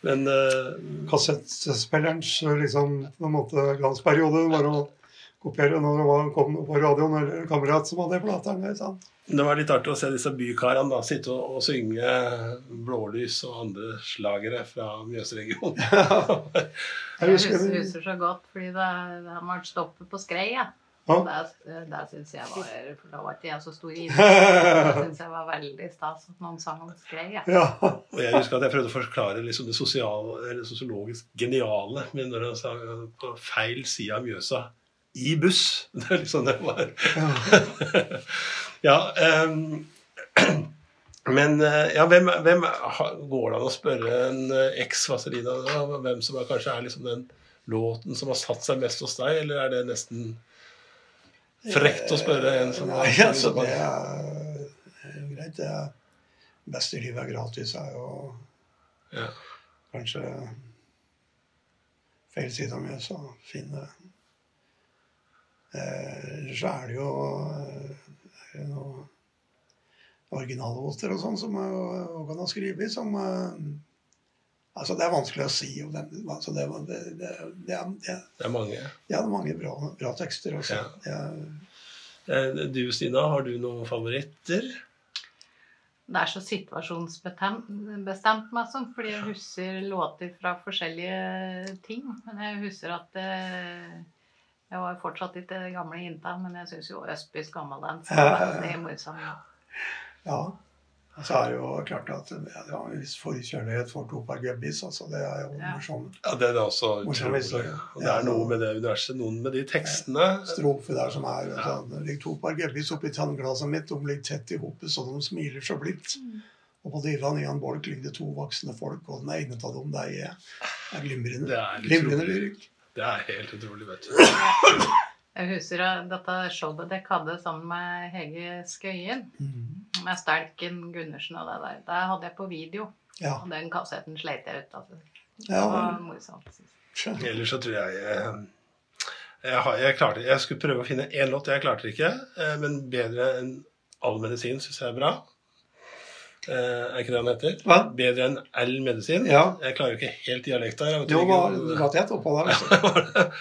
Men uh, kassettspillerens liksom, på en måte glansperiode var å kopiere når det var, kom på radioen eller kamerat som hadde plateren. ikke sant? det var litt artig å se disse bykarene da, sitte og, og synge Blålys og andre slagere fra Mjøsregionen. Jeg Jeg husker jeg husker så godt, fordi det, det har vært stoppet på skrei. Ja. Det, det syns jeg var For da var ikke jeg så stor i det. Syns jeg var veldig stas at noen sang om skrei. Ja. Og jeg husker at jeg prøvde å forklare liksom det sosiale, eller sosiologisk geniale men når han sa på feil side av Mjøsa i buss. Det er liksom det var. ja, um, men eh, ja, hvem, hvem går det an å spørre en eh, eks-Vazelina hvem som er, kanskje er liksom den låten som har satt seg mest hos deg, eller er det nesten frekt å spørre en som Nei, altså, det er er jo greit. Det er best i livet er gratis, er jo ja. kanskje feil side av så finne eh, Så er det jo eh, noe originallåter og sånn som Håkon har skrevet, som eh, Altså, det er vanskelig å si. om den, altså, det, det, det, det, er, det, Det er mange. ja, det er mange bra, bra tekster også. Ja. Er, Eh, Du, Stina, har du noen favoritter? Det er så situasjonsbestemt, meg sånn, fordi jeg husker låter fra forskjellige ting. Men jeg husker at eh, Jeg var fortsatt ikke det gamle jenta, men jeg syns jo Østbys Gammeldans er veldig morsom. ja. ja. Så er det jo klart at ja, det var en viss forkjærlighet for Topar Gebbis. Altså, det er jo Ja. morsomt. Ja, det er også Morsom historie. Og det er noe med det universet, noen med de tekstene. Strofe der som er ja. Det ligger Topar Gebbis oppi tannglasset mitt, de ligger tett i hopet så de smiler så blidt. Og på divaen i en bolk ligger det to voksne folk, og den ene av dem, det er jeg. Det er glimrende. Det er Glimrende lyrikk. Det er helt utrolig, vet du. Jeg husker at dette showet dere hadde sammen med Hege Skøyen, Mhm. Med Stelken Gundersen og det der. Det hadde jeg på video, Ja. og den kassetten sleit jeg ut. Altså. Det ja. var morsomt. Ellers så tror jeg jeg, jeg, jeg klarte Jeg skulle prøve å finne én låt. Jeg klarte det ikke. eh, Men bedre enn All medisin syns jeg er bra. Eh, er ikke det han heter? Hva? Bedre enn all medisin. Ja. Jeg klarer jo ikke helt dialekta. her, Jo, ikke var, du var tett oppå der.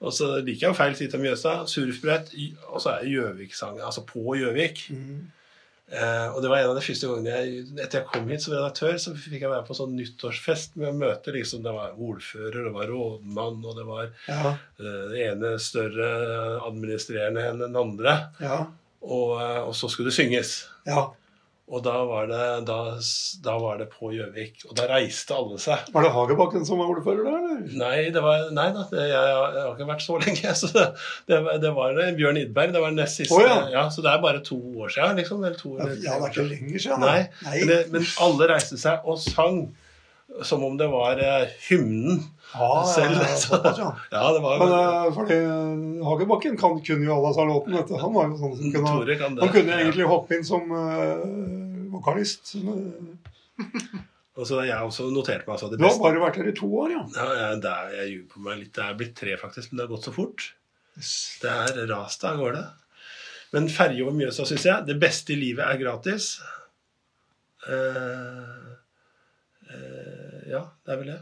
Og så liker jeg jo feil side av Mjøsa. Surfbrett. Og så er det Gjøvik-sangen. Altså på Gjøvik. Mhm. Eh, og det var en av de første gangene jeg etter jeg kom hit som redaktør, så fikk jeg være på sånn nyttårsfest med å møte liksom, Det var ordfører, det var rådmann, og det var Ja, eh, det ene større administrerende enn den andre. ja, Og, eh, og så skulle det synges. ja. Og da var det, da, da var det på Gjøvik. Og da reiste alle seg. Var det Hagebakken som var ordfører der, eller? Nei, det var, nei da, det, jeg, jeg har ikke vært så lenge. Så det, det, var- det var Bjørn Idberg. Det var nest siste. Oh, ja. Så det er bare to år siden. Liksom, eller to, Ja, eller det er ikke lenger siden. Nei, Nei. Men, men alle reiste seg og sang som om det var eh, hymnen Ja, selv. ja, ja, såpass, ja. Ja, det var Men uh, fordi Hagebakken kan, kunne jo alle disse låtene. Han var jo sånn som kunne, kan det. han kunne egentlig hoppe inn som uh, vokalist. Og så har jeg også notert meg altså, det Du har bare vært her i to år, ja. Ja, det er, jeg ljuger på meg litt. Det er blitt tre, faktisk, men det har gått så fort. Det er rast av gårde. Men ferje over Mjøsa, syns jeg. Det beste i livet er gratis. Eh, eh, ja, det er vel det.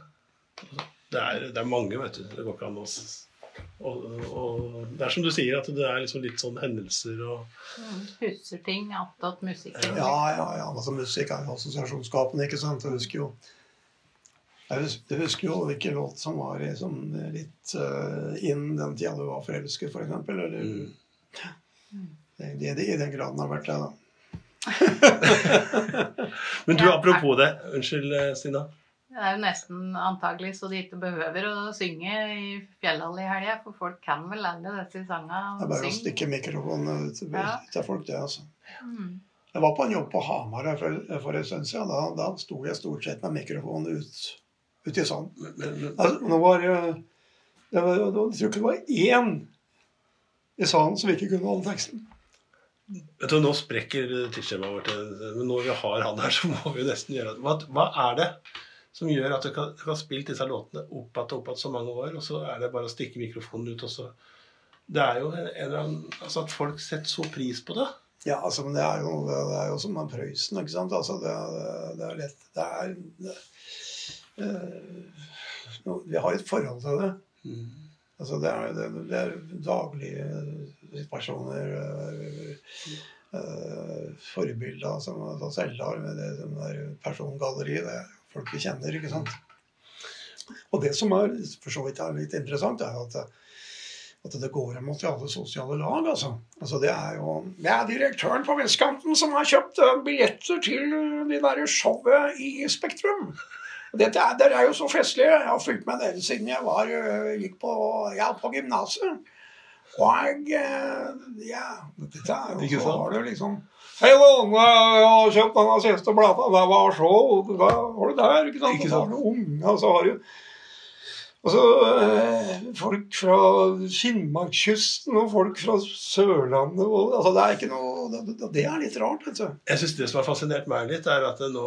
Det er, det er mange, vet du. Det går ikke an å og, og det er som du sier, at det er liksom litt sånn hendelser og Mm, Husker ting attåt musikken. Ja, ja, ja. Altså, musikk er jo assosiasjonsskapende, ikke sant. Jeg husker jo jeg husker, jeg husker jo hvilken låt som var liksom litt uh, inn den tida du var forelsket, f.eks. For eksempel, eller Mm. det, det, det, I den graden har vært det, da. Men du, apropos det. Unnskyld, eh, Stina. Det er jo nesten antagelig så de ikke behøver å synge i Fjellhall i helga, for folk kan vel alle disse sangene. Det er bare å stikke mikrofonen til, Ja. til folk, det, altså. Mm. Jeg var på en jobb på Hamar for, for en stund siden. Da, da sto jeg stort sett med mikrofonen ut, ut i sanden. Altså, nå var det, det var, Jeg tror ikke det var én i salen som ikke kunne holde teksten. Vet du, Nå sprekker tidsskjemaet vårt, men når vi har han her, så må vi nesten gjøre det. Hva, hva er det som gjør at du kan, du kan spille disse låtene opp igjen og opp igjen så mange år, og så er det bare å stikke mikrofonen ut, og så Det er jo en eller annen Altså at folk setter så pris på det. Ja, altså, men det er jo, det er jo som med Prøysen, ikke sant. Altså, det, det er lett Det er det, øh, Vi har et forhold til det. Altså, det er, det, det er daglige situasjoner øh, øh, Forbilder som altså, Selda har med det som er persongalleri. Det er folk vi kjenner, ikke sant. Og det som er for så vidt er litt interessant, er at, at det går mot i alle sosiale lag. altså. Altså Det er jo det er direktøren på vestkanten som har kjøpt eh, billetter til eh, det der showet i Spektrum. Dette er, dere er jo så festlige. Jeg har fulgt med dere siden jeg var, eh, gikk på, ja, på gymnaset. Og jeg, ja, dette er jo så var det jo liksom Hei, unge, jeg har kjøpt denne siste plata. Det var så Da var du der, ikke sant? Ikke så sant? du unge, så har du Altså, folk fra Finnmarkskysten og folk fra Sørlandet og, altså, Det er noe det, det er litt rart, vet du. Jeg syns det som har fascinert meg litt, er at det nå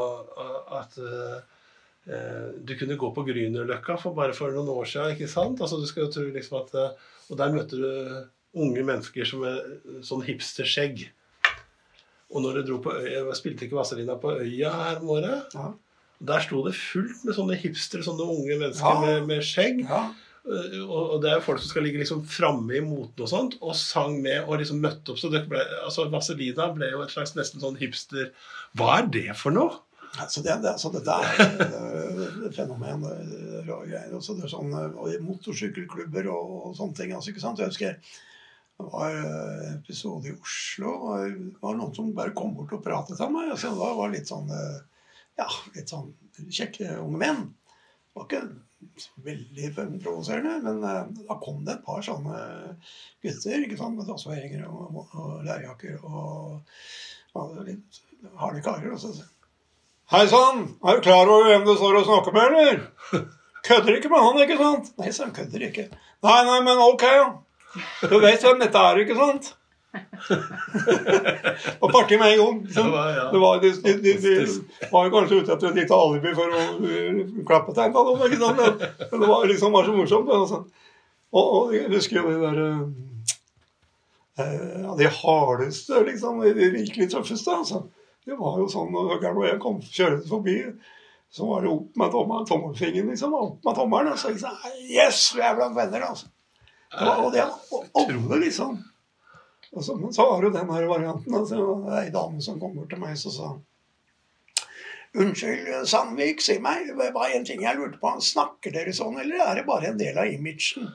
at eh, du kunne gå på Grünerløkka for bare for noen år siden. ikke sant? Altså, du skal jo tro liksom at, eh, Og der møter du unge mennesker som er sånn hipsterskjegg. Og når du dro på øya, jeg spilte ikke Vazelina på Øya her om året. Ja. Der sto det fullt med sånne hipstere, sånne unge mennesker Ja. med, med skjegg. Ja. Og, og det er jo folk som skal ligge liksom framme i moten og sånt, og sang med og liksom møtte opp. Så det ble, altså Vazelina ble jo et slags nesten sånn hipster Hva er det for noe? Så det, det, så dette er det et fenomen. er rare greier. Også det er sånn, og i motorsykkelklubber og, og sånne ting. Altså, ikke sant? Jeg husker det var en episode i Oslo. Det var noen som bare kom bort og pratet med meg. Så det var litt sånn eh, ja, litt sånn kjekke unge menn. Det var ikke veldig provoserende, men eh, da kom det et par sånne gutter ikke sant, med tatoveringer og, og, lærjakker og, og litt harde karer. Og så Hei sann, er du klar over hvem du står og snakker med, eller? Kødder ikke med han, ikke sant? Nei, han, kødder ikke. Nei, nei, men ok, ja. Du vet hvem dette er, ikke sant? og party med en gang. Det var- ja. Det var, de, de, de, de var jo kanskje ute etter et lite alibi for å uh, klappe tegn på noe. ikke sant? Men, men det var liksom var så morsomt. Altså. Og, og jeg husker jo de der uh, ja, De hardeste, liksom, de virkelig tøffeste, altså. Det var jo sånn når og jeg kom kjørende forbi, så var det opp med tommelen, tommelfingeren, liksom. Opp med tommelen. Og så liksom, Yes, vi er blant venner, altså. Det og det var alle, liksom. Og så, men så det jo den her varianten. Altså, det var ei dame som kom bort til meg og sa Unnskyld, Sandvik, si meg, det var en ting jeg lurte på. Snakker dere sånn, eller er det bare en del av imagen?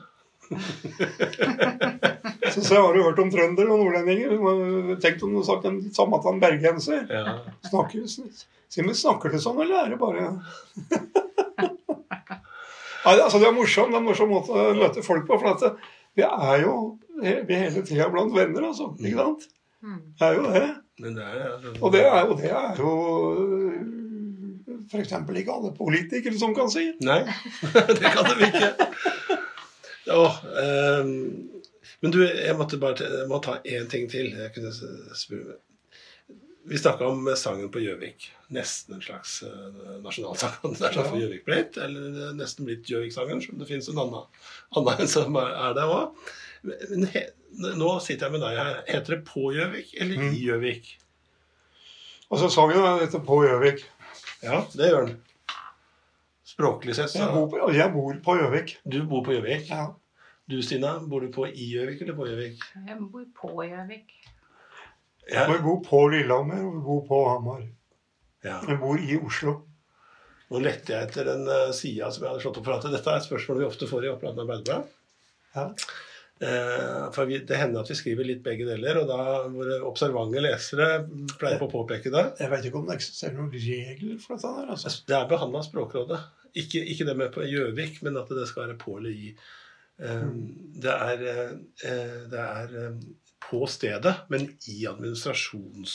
så, så har du hørt om trøndere og nordlendinger. Tenk om du hadde sagt den samme til en bergenser. Ja. Snakker, si meg, snakker du sånn, eller er det bare altså Det er morsomt, det er en morsom måte å møte folk på. For at vi er jo vi hele tida blant venner, altså. Ikke sant? Mm. Det er jo det. Men det er, altså, Og det er, og det er jo f.eks. ikke alle politikere som kan si. Nei, det kan de ikke. Åh, um, men du, jeg måtte bare jeg må ta én ting til. Jeg kunne spørre. Vi snakka om sangen på Gjøvik. Nesten en slags uh, nasjonalsang. Det er derfor Gjøvik blitt. Eller er nesten blitt Gjøvik-sangen, som det finnes en annen, annen en som er er der òg. Nå sitter jeg med deg her. Heter det på Gjøvik eller Mm. i Gjøvik? Altså sangen heter På Gjøvik. Ja, det gjør den. Språklig sett, Jeg, så bor på- jeg bor på Gjøvik. Du bor på Gjøvik. Ja. Du, Stina, bor du på i Gjøvik eller på Gjøvik? Jeg bor på Gjøvik. Ja. Jeg bor på Lillehammer, og jeg bor på Hamar. ja. Jeg bor i Oslo. Nå lette jeg etter den uh, sida som jeg hadde slått opp for at dette er et spørsmål vi ofte får i Oppland Arbeiderblad. Ja. Eh, for vi, det hender at vi skriver litt begge deler, og da våre observante lesere pleier på å påpeke det. Jeg vet ikke om det eksisterer noen regler for dette der. altså. Det er behandla av Språkrådet. Ikke, ikke det med på Gjøvik, men at det skal være på eller i. Eh, det er, eh, det er eh, på stedet, men i administrasjons...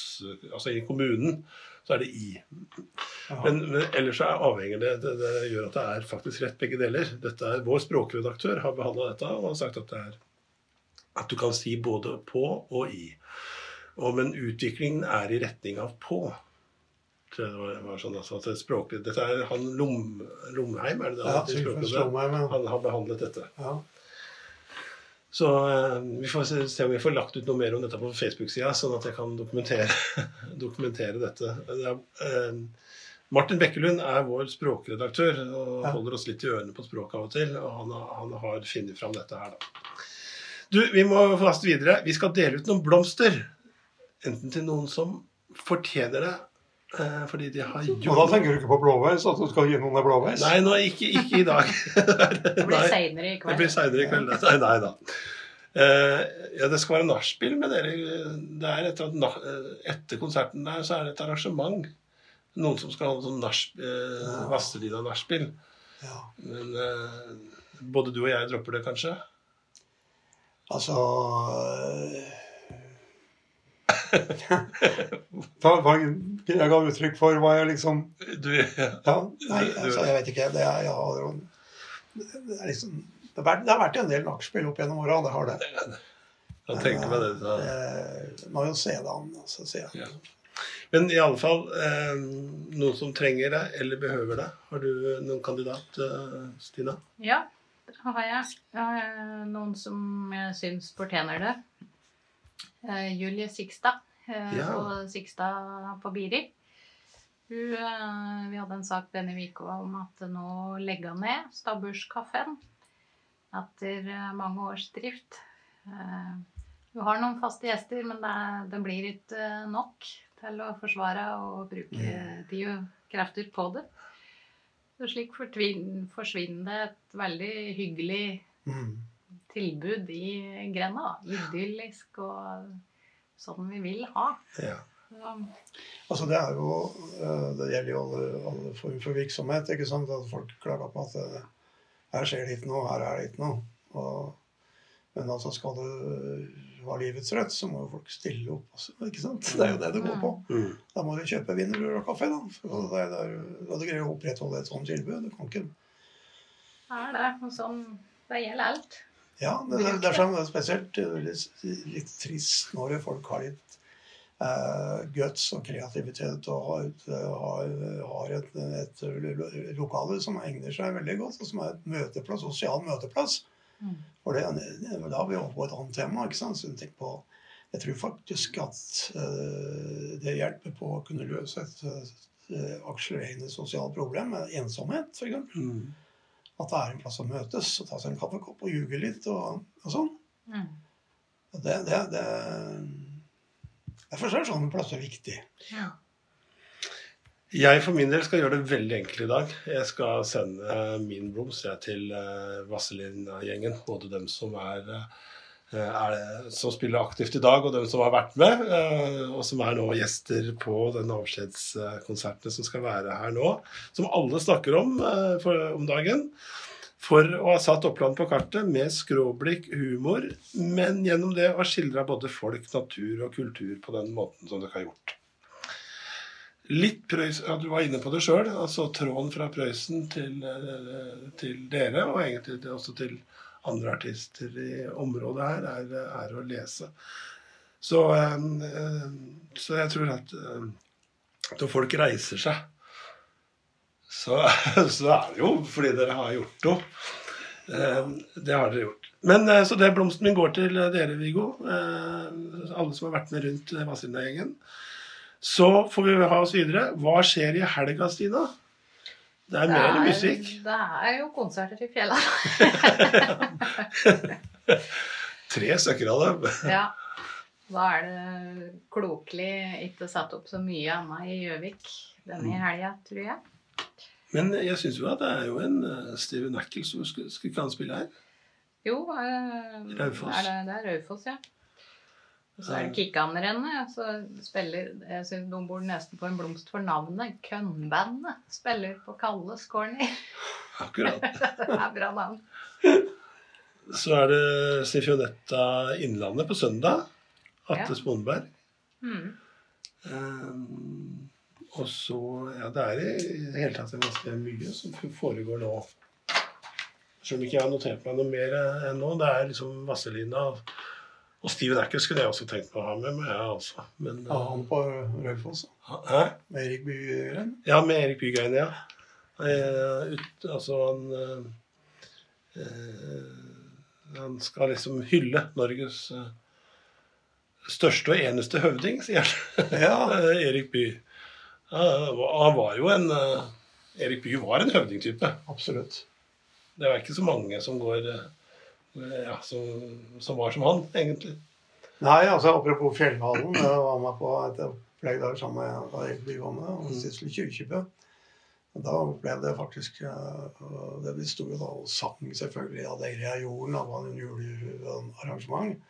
Altså i kommunen, så er det i. Men, men ellers så er avhengig det, det, det gjør at det er faktisk rett begge deler. Dette er, vår språkredaktør har behandla dette og har sagt at det er at du kan si både på og i. Og, men utviklingen er i retning av på. Det var, var sånn altså, at det språklig, Dette er han Lom, Lomheim, er det det? Ja, han. Han har behandlet dette. Ja. Så eh, vi får se, se om vi får lagt ut noe mer om dette på Facebook-sida, sånn at jeg kan dokumentere, dokumentere dette. Det er, eh, Martin Bekkelund er vår språkredaktør og holder oss litt i ørene på språket av og til. Og han, han har funnet fram dette her, da. Du, vi må fast videre. Vi skal dele ut noen blomster. Enten til noen som fortjener det, fordi de har Og da tenker du ikke på blåveis? At du skal gi noen en blåveis? Nei, nå, ikke, ikke i dag. Det blir seinere i Det blir kveld. seinere i kveld. Nei, nei da. Uh, ja, det skal være nachspiel med dere. Det er etter, at, eh, etter konserten der så er det et arrangement. Noen som skal ha sånn nach, eh, Ja. Vazelina-nachspiel. Ja. Men uh, både du og jeg dropper det, kanskje? Altså hva, hva jeg ga uttrykk for hva jeg liksom Du, ja. Ja, nei, altså, jeg vet ikke. Det er, ja, har det, er liksom, det, har vært, det har vært en del nachspiel opp gjennom åra, det har det. Jeg tenker meg det. Da. Eh, må jo se det an. Altså, se. Ja. Men i alle fall eh, noen som trenger deg eller behøver deg. Har du noen kandidat, eh, Stina? Ja, det har jeg. jeg har noen som jeg syns fortjener det. Eh, Julie Sikstad eh, Ja. på Sikstad på Biri. Hun, eh, vi hadde en sak denne uka om at nå legger hun ned Stabburskaffen etter mange års drift. Hun har noen faste gjester, men det, det blir ikke nok til å forsvare og bruke tid og krefter på det. Så slik forsvinner det et veldig hyggelig Mm. Tilbud i grenda. Idyllisk og sånn vi vil ha. Ja. Altså det er jo eh, Det gjelder jo alle, alle form for virksomhet. ikke sant? At folk klager på at eh, her skjer det ikke noe, her er det ikke noe. Og, men altså skal du eh, ha livets rett, så må jo folk stille opp. Ikke sant? Det er jo det det går på. Mm. Da må du kjøpe wienerbrød og kaffe. da. For det er, da du greier å opprettholde et sånt tilbud. Du kan ikke er det og sånn Det gjelder alt. Ja, det, det, det er sånn, det er spesielt eh, litt, litt trist når folk har litt eh, guts og kreativitet og har, har, har et, et lokale som egner seg veldig godt, og som er et møteplass, sosial møteplass. Mm. For det, det, da er vi over på et annet tema. ikke sant? Så jeg, på, jeg tror faktisk at eh, det hjelper på å kunne løse et eh, akselererende sosialt problem med ensomhet, f.eks. Mm. At det er en plass å møtes og ta seg en kaffekopp og ljuge litt og, og sånn. Mm. Det, det, det, derfor er sånne plasser viktig. Ja. Jeg for min del skal gjøre det veldig enkelt i dag. Jeg skal sende min blomst til uh, Vazelina-gjengen. Både dem som er, eh, er det, som spiller aktivt i dag, og dem som har vært med. eh, og som er nå gjester på den avskjedskonserten som skal være her nå. Som alle snakker om eh, for, om dagen. For å ha satt Oppland på kartet med skråblikk, humor, men gjennom det å skildre både folk, natur og kultur på den måten som dere har gjort. Litt Prøysen, ja, Du var inne på det sjøl. Altså tråden fra Prøysen til, eh, til dere, og egentlig også til andre artister i området her, er, er å lese. Så, eh, eh, så jeg tror at eh, når folk reiser seg, så, så er det jo fordi dere har gjort noe. Det har dere gjort. Men eh, Så det blomsten min går til eh, dere, Viggo. eh, Alle som har vært med rundt Vazelina-gjengen. Så får vi ha oss videre. Hva skjer i helga, Stina? Det er mer enn musikk. Det er jo konserter i fjella. Tre stykker av dem. ja. Da er det klokelig ikke satt opp så mye annet i Gjøvik denne helga, tror jeg. Men jeg syns jo at det er jo en eh, Steven Ackles som skulle, skulle ikke spille her? Jo, øh, Raufoss. Er det, det er Raufoss, ja. Og så er det. Så spiller Jeg synes de bor nesten på en blomst for navnet. Kønnbandet spiller på Kalles corner. Akkurat. det er bra navn. Så er det Sifionetta Innlandet på søndag. Atte Ja. Sponberg. Mm. Um, og så Ja, det er i det hele tatt ganske mye som foregår nå. Selv om ikke jeg har notert meg noe mer enn nå. Det er liksom Vazelina og, og Steven Ackers skulle jeg også tenkt på å ha med meg. Ja, altså. Men, Ja, han på Raufoss. Hæ? Med Erik Bygren. Ja, med Erik Bygrein, ja. Eh, ut, altså han eh, eh, Han skal liksom hylle Norges eh, største og eneste høvding, sier han. Ja. Eh, Erik Bye. Han var jo en eh, Erik Bye var en høvdingtype. Absolutt. Det var ikke så mange som går ja, som, som var som han, egentlig. Nei, altså apropos Fjellhallen. Jeg var med på et opplegg der sammen med Erik Bye var med, og Sissel Kyrkjebø. Da ble det faktisk eh, det de jo da og sang selvfølgelig av det er jorden. Det var en julearrangement.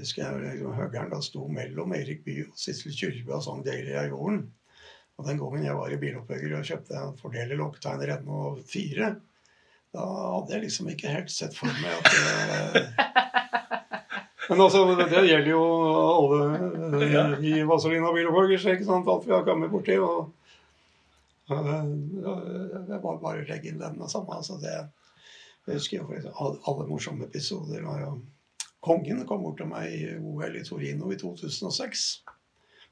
Husker jeg liksom, Høgeren da sto mellom Erik Bye og Sissel Kyrkjebø og sang 'Deilig er jorden'. Og den gangen jeg var i biloppbygger og kjøpte en fordeler lokketegner 104, da hadde jeg liksom ikke helt sett for meg at det Men altså, det, det gjelder jo alle eh, i Vazelina biloppbyggers, ikke sant? Alt vi har kommet borti. Og Jeg var bare legge inn den og samme. Altså det, jeg husker jo alle morsomme episoder var jo Kongen kom bort til meg i OL i Torino i 2006.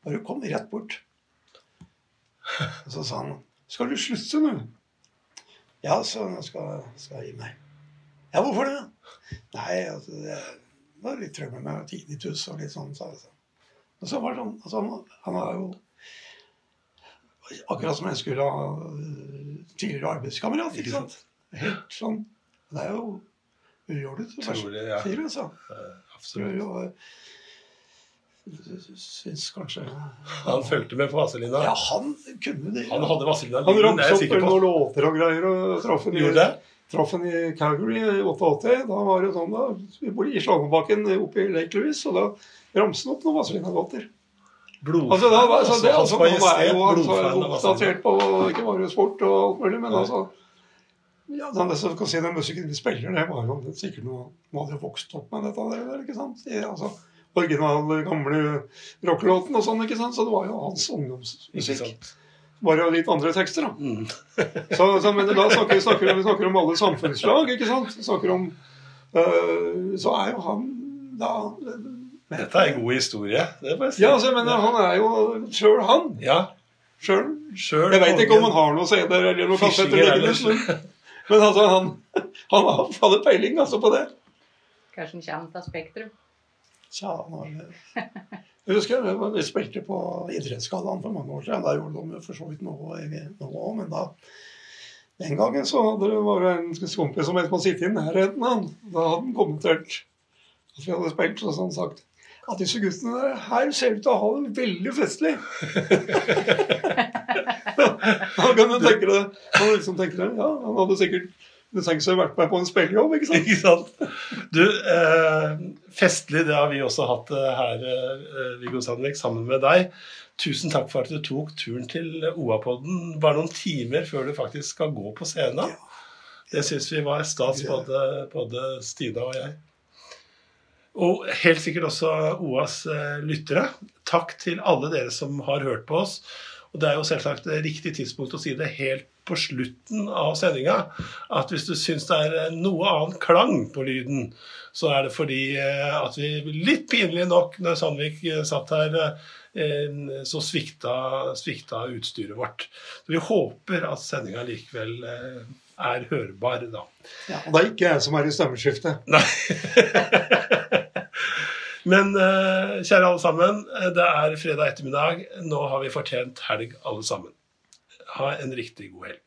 Bare kom rett bort. Og så sa han 'Skal du slutte nå?' Ja, så skal, skal jeg gi meg. Ja, hvorfor det? Nei, altså, det var litt trøbbel med tinnitus og litt sånn. Så, og så var det sånn altså, han, han var jo Akkurat som jeg skulle ha tidligere arbeidskamerat. ikke sant? Helt sånn. Det er jo ujålete Utrolig, ja. fyr, altså. Absolutt. Og, Syns kanskje Han fulgte med på Vazelina. Ja, han kunne det. Han hadde Vazelina Han ramset opp noen låter og greier og traff en i, Gjorde det? traff en i Calgary i 88. Da var det sånn da, Vi bor i Slangebakken oppe i Lake Louise, og da ramset han opp noen Vazelina-låter. Blodfan. Altså, det, var- altså, det, altså, han er jo altså, oppdatert på ikke bare sport og alt mulig, men altså ja, den, det, kan si, den musikken vi spiller, det var jo sikkert noe Man hadde vokst opp med dette der, ikke sant? I, altså, originale, gamle rockelåten og sånn, ikke sant? Så det var jo hans ungdomsmusikk. Bare litt andre tekster, da. Mm. Så, så, men da snakker vi snakker, vi snakker om alle samfunnslag, ikke sant? Vi snakker om øh, Så er jo han da Dette er en god historie. Det må jeg si. Ja, altså, men han er jo sjøl han. Ja, Sjøl. selv Jeg veit ikke om han har noe seder eller Fischinger liggende, men, men altså, han, han har- hadde peiling altså, på det. Kanskje han kommer fra Spektrum. Tja, han har Jeg husker jeg, vi spilte på Idrettsgallaen for mange år siden. Da gjorde de for så vidt noe nå òg, men da Den gangen så hadde det var det en kompis som het på å sitte i nærheten av han. Da hadde han kommentert at vi hadde spilt, og så hadde han sagt at disse guttene der her ser ut til å ha det veldig festlig. Da kan du tenke deg Han liksom tenker det, ja, han hadde sikkert tenkt seg å vært med på en spillejobb, ikke sant? Ikke sant? Du, eh, festlig det har vi også hatt eh, her, eh, Viggo Sandvik, sammen med deg. Tusen takk for at du tok turen til OA-podden bare noen timer før du faktisk skal gå på scenen. Det syns vi var stas, både, både Stina og jeg. Og helt sikkert også OAs eh, lyttere. Takk til alle dere som har hørt på oss. Og det er jo selvsagt det riktig tidspunkt å si det helt på slutten av sendinga. At hvis du syns det er eh, noe annen klang på lyden, så er det fordi eh, at vi litt pinlig nok, når Sandvik satt her, så svikta, svikta utstyret vårt. Så vi håper at sendinga likevel er hørbar, da. Ja, og det er ikke jeg som er i stemmeskiftet. Nei. Men eh, kjære alle sammen, eh, det er fredag ettermiddag. Nå har vi fortjent helg alle sammen. Ha en riktig god helg.